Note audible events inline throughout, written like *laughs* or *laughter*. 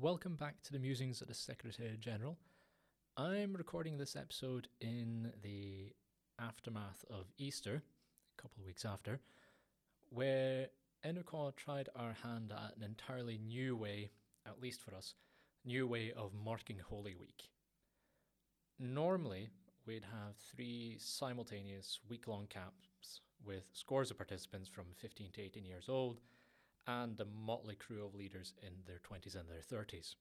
welcome back to the musings of the Secretary General. I'm recording this episode in the aftermath of Easter, a couple of weeks after, where Enukwa tried our hand at an entirely new way, at least for us, new way of marking Holy Week. Normally, we'd have three simultaneous week long camps with scores of participants from 15 to 18 years old and a motley crew of leaders in their 20s and their 30s.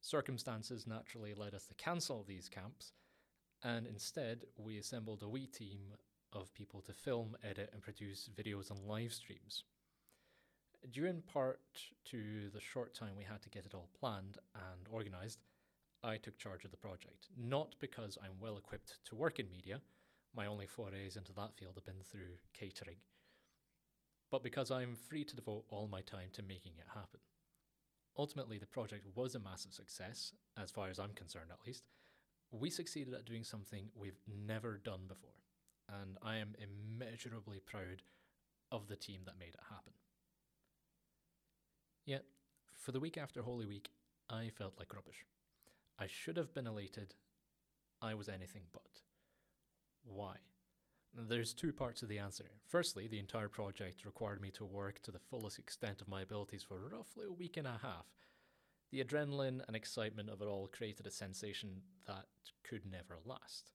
Circumstances naturally led us to cancel these camps, and instead we assembled a wee team of people to film, edit, and produce videos and live streams. Due in part to the short time we had to get it all planned and organised, I took charge of the project. Not because I'm well equipped to work in media, my only forays into that field have been through catering but because I'm free to devote all my time to making it happen. Ultimately, the project was a massive success, as far as I'm concerned at least. We succeeded at doing something we've never done before, and I am immeasurably proud of the team that made it happen. Yet, for the week after Holy Week, I felt like rubbish. I should have been elated. I was anything but. Why? There's two parts of the answer. Firstly, the entire project required me to work to the fullest extent of my abilities for roughly a week and a half. The adrenaline and excitement of it all created a sensation that could never last.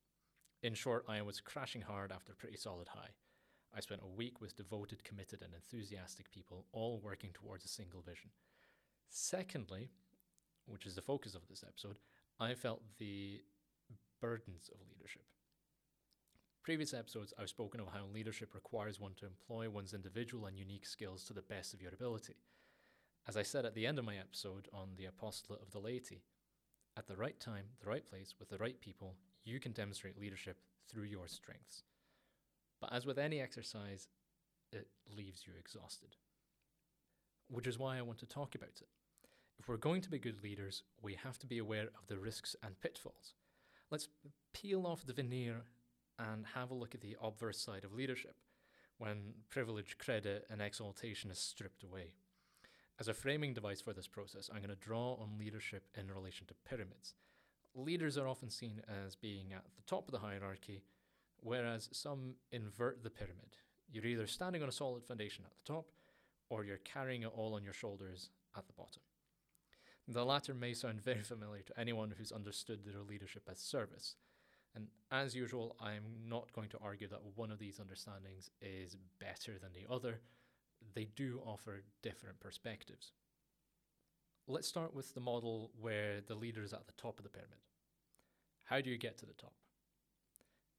In short, I was crashing hard after a pretty solid high. I spent a week with devoted, committed, and enthusiastic people, all working towards a single vision. Secondly, which is the focus of this episode, I felt the burdens of leadership. Previous episodes, I've spoken of how leadership requires one to employ one's individual and unique skills to the best of your ability. As I said at the end of my episode on the apostolate of the laity, at the right time, the right place, with the right people, you can demonstrate leadership through your strengths. But as with any exercise, it leaves you exhausted. Which is why I want to talk about it. If we're going to be good leaders, we have to be aware of the risks and pitfalls. Let's peel off the veneer and have a look at the obverse side of leadership, when privilege, credit, and exaltation is stripped away. As a framing device for this process, I'm going to draw on leadership in relation to pyramids. Leaders are often seen as being at the top of the hierarchy, whereas some invert the pyramid. You're either standing on a solid foundation at the top, or you're carrying it all on your shoulders at the bottom. The latter may sound very familiar to anyone who's understood their leadership as service, and as usual, I'm not going to argue that one of these understandings is better than the other. They do offer different perspectives. Let's start with the model where the leader is at the top of the pyramid. How do you get to the top?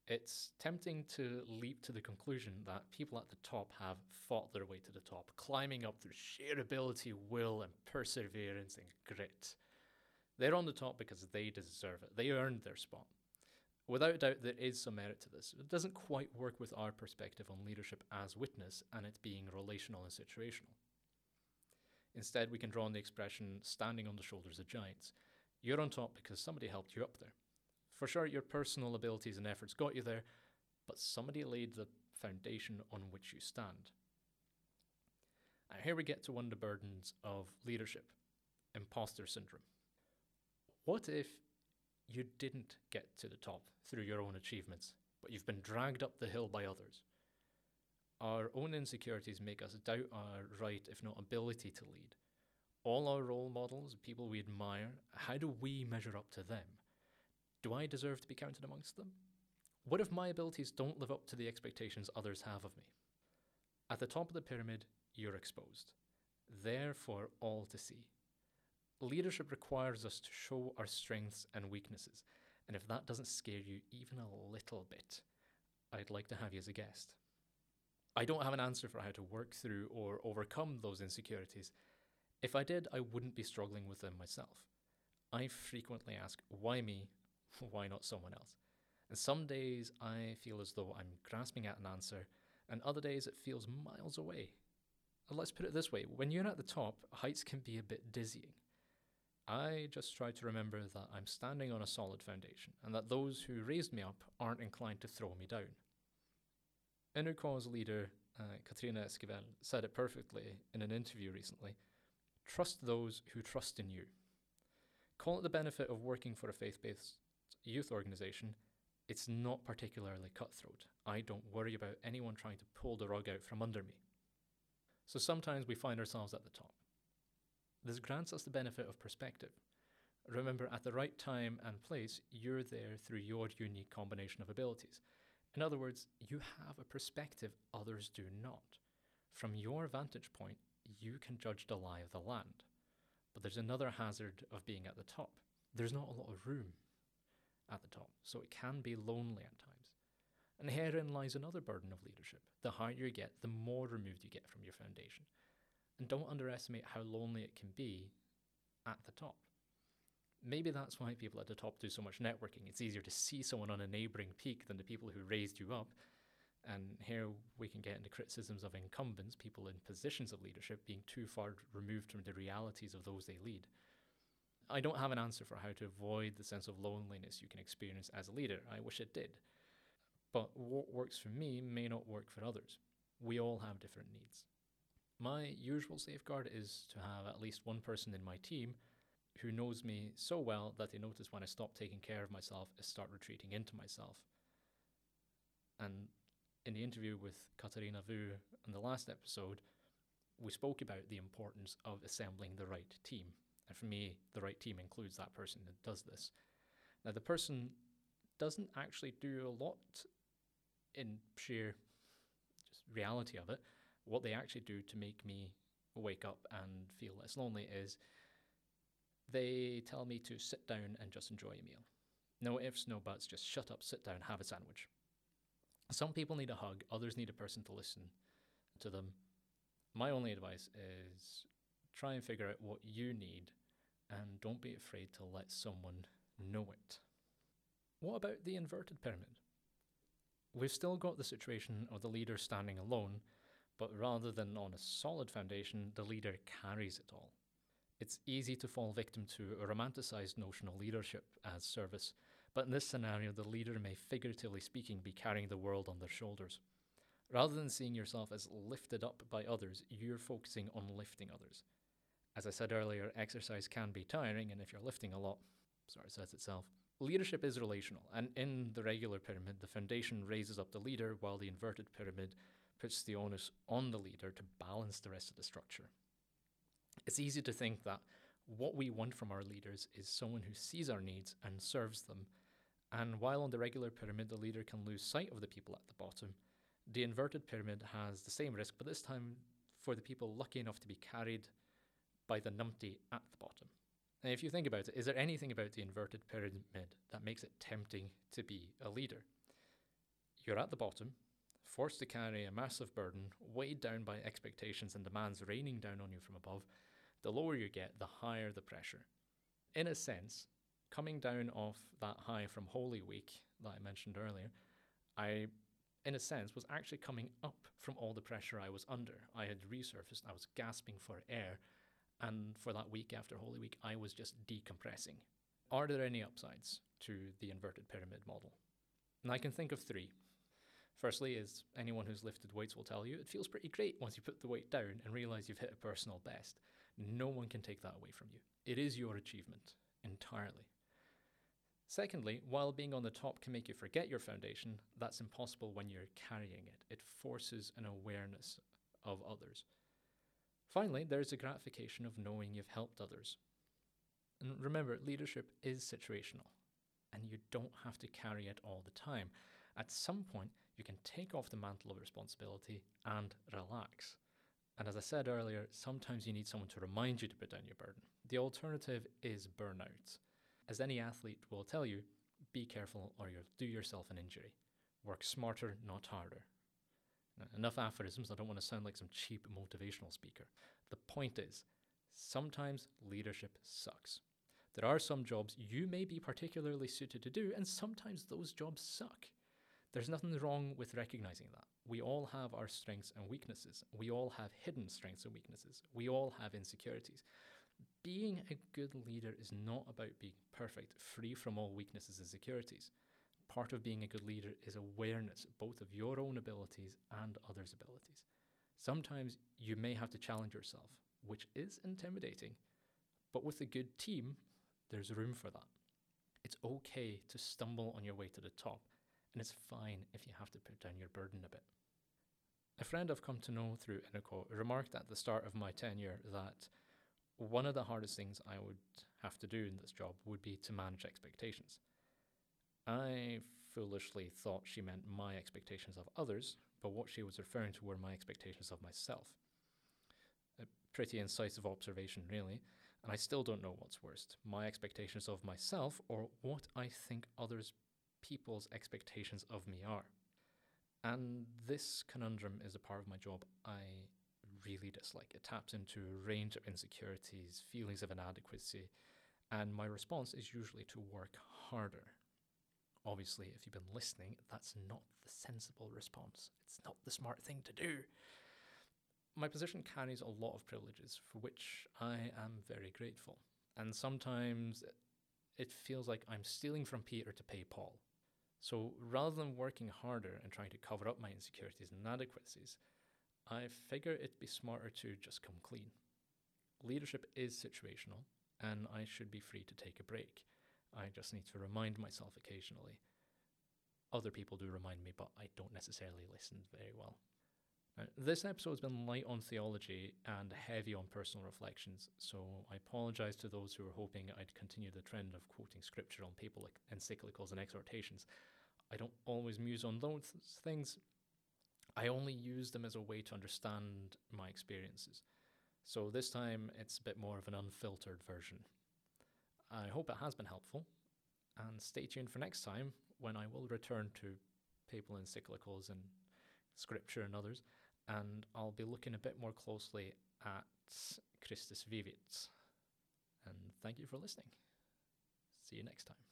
It's tempting to leap to the conclusion that people at the top have fought their way to the top, climbing up through sheer ability, will, and perseverance and grit. They're on the top because they deserve it. They earned their spot. Without a doubt, there is some merit to this. It doesn't quite work with our perspective on leadership as witness and it being relational and situational. Instead, we can draw on the expression standing on the shoulders of giants. You're on top because somebody helped you up there. For sure, your personal abilities and efforts got you there, but somebody laid the foundation on which you stand. And here we get to one of the burdens of leadership imposter syndrome. What if you didn't get to the top through your own achievements, but you've been dragged up the hill by others. Our own insecurities make us doubt our right, if not ability, to lead. All our role models, people we admire, how do we measure up to them? Do I deserve to be counted amongst them? What if my abilities don't live up to the expectations others have of me? At the top of the pyramid, you're exposed, there for all to see. Leadership requires us to show our strengths and weaknesses, and if that doesn't scare you even a little bit, I'd like to have you as a guest. I don't have an answer for how to work through or overcome those insecurities. If I did, I wouldn't be struggling with them myself. I frequently ask, why me? *laughs* Why not someone else? And some days I feel as though I'm grasping at an answer, and other days it feels miles away. Let's put it this way when you're at the top, heights can be a bit dizzying. I just try to remember that I'm standing on a solid foundation and that those who raised me up aren't inclined to throw me down. Enukwa's leader, uh, Katrina Esquivel, said it perfectly in an interview recently Trust those who trust in you. Call it the benefit of working for a faith based youth organization. It's not particularly cutthroat. I don't worry about anyone trying to pull the rug out from under me. So sometimes we find ourselves at the top. This grants us the benefit of perspective. Remember, at the right time and place, you're there through your unique combination of abilities. In other words, you have a perspective others do not. From your vantage point, you can judge the lie of the land. But there's another hazard of being at the top. There's not a lot of room at the top, so it can be lonely at times. And herein lies another burden of leadership. The higher you get, the more removed you get from your foundation. And don't underestimate how lonely it can be at the top. Maybe that's why people at the top do so much networking. It's easier to see someone on a neighboring peak than the people who raised you up. And here we can get into criticisms of incumbents, people in positions of leadership, being too far removed from the realities of those they lead. I don't have an answer for how to avoid the sense of loneliness you can experience as a leader. I wish it did. But what works for me may not work for others. We all have different needs. My usual safeguard is to have at least one person in my team who knows me so well that they notice when I stop taking care of myself, I start retreating into myself. And in the interview with Katarina Vu in the last episode, we spoke about the importance of assembling the right team. And for me, the right team includes that person that does this. Now, the person doesn't actually do a lot in sheer just reality of it. What they actually do to make me wake up and feel less lonely is they tell me to sit down and just enjoy a meal. No ifs, no buts, just shut up, sit down, have a sandwich. Some people need a hug, others need a person to listen to them. My only advice is try and figure out what you need and don't be afraid to let someone know it. What about the inverted pyramid? We've still got the situation of the leader standing alone, but rather than on a solid foundation, the leader carries it all. It's easy to fall victim to a romanticized notion of leadership as service, but in this scenario, the leader may, figuratively speaking, be carrying the world on their shoulders. Rather than seeing yourself as lifted up by others, you're focusing on lifting others. As I said earlier, exercise can be tiring, and if you're lifting a lot, sorry, says itself. Leadership is relational, and in the regular pyramid, the foundation raises up the leader, while the inverted pyramid puts the onus on the leader to balance the rest of the structure. It's easy to think that what we want from our leaders is someone who sees our needs and serves them. And while on the regular pyramid, the leader can lose sight of the people at the bottom, the inverted pyramid has the same risk, but this time for the people lucky enough to be carried by the numpty at the bottom. And if you think about it, is there anything about the inverted pyramid that makes it tempting to be a leader? You're at the bottom, forced to carry a massive burden, weighed down by expectations and demands raining down on you from above, the lower you get, the higher the pressure. In a sense, coming down off that high from Holy Week that I mentioned earlier, I, in a sense, was actually coming up from all the pressure I was under. I had resurfaced, I was gasping for air, and for that week after Holy Week, I was just decompressing. Are there any upsides to the inverted pyramid model? And I can think of three. Firstly, as anyone who's lifted weights will tell you, it feels pretty great once you put the weight down and realize you've hit a personal best. No one can take that away from you. It is your achievement entirely. Secondly, while being on the top can make you forget your foundation, that's impossible when you're carrying it. It forces an awareness of others. Finally, there's the gratification of knowing you've helped others. And remember, leadership is situational, and you don't have to carry it all the time. At some point, you can take off the mantle of responsibility and relax. And as I said earlier, sometimes you need someone to remind you to put down your burden. The alternative is burnout. As any athlete will tell you, be careful or you'll do yourself an injury. Work smarter, not harder. Now, enough aphorisms, I don't want to sound like some cheap motivational speaker. The point is, sometimes leadership sucks. There are some jobs you may be particularly suited to do, and sometimes those jobs suck. There's nothing wrong with recognizing that. We all have our strengths and weaknesses. We all have hidden strengths and weaknesses. We all have insecurities. Being a good leader is not about being perfect, free from all weaknesses and insecurities. Part of being a good leader is awareness both of your own abilities and others' abilities. Sometimes you may have to challenge yourself, which is intimidating, but with a good team, There's room for that. It's okay to stumble on your way to the top, and it's fine if you have to put down your burden a bit. A friend I've come to know through Inico remarked at the start of my tenure that one of the hardest things I would have to do in this job would be to manage expectations. I foolishly thought she meant my expectations of others, but what she was referring to were my expectations of myself. A pretty incisive observation, really, and I still don't know what's worst my expectations of myself or what I think others people's expectations of me are. And this conundrum is a part of my job I really dislike. It taps into a range of insecurities, feelings of inadequacy, and my response is usually to work harder. Obviously, if you've been listening, that's not the sensible response. It's not the smart thing to do. My position carries a lot of privileges for which I am very grateful. And sometimes it feels like I'm stealing from Peter to pay Paul. So rather than working harder and trying to cover up my insecurities and inadequacies, I figure it'd be smarter to just come clean. Leadership is situational, and I should be free to take a break. I just need to remind myself occasionally. Other people do remind me, but I don't necessarily listen very well. This episode's been light on theology and heavy on personal reflections, so I apologise to those who were hoping I'd continue the trend of quoting scripture on papal encyclicals and exhortations. I don't always muse on those things. I only use them as a way to understand my experiences. So this time it's a bit more of an unfiltered version. I hope it has been helpful, and stay tuned for next time when I will return to papal encyclicals and scripture and others and I'll be looking a bit more closely at Christus Vivit. And thank you for listening. See you next time.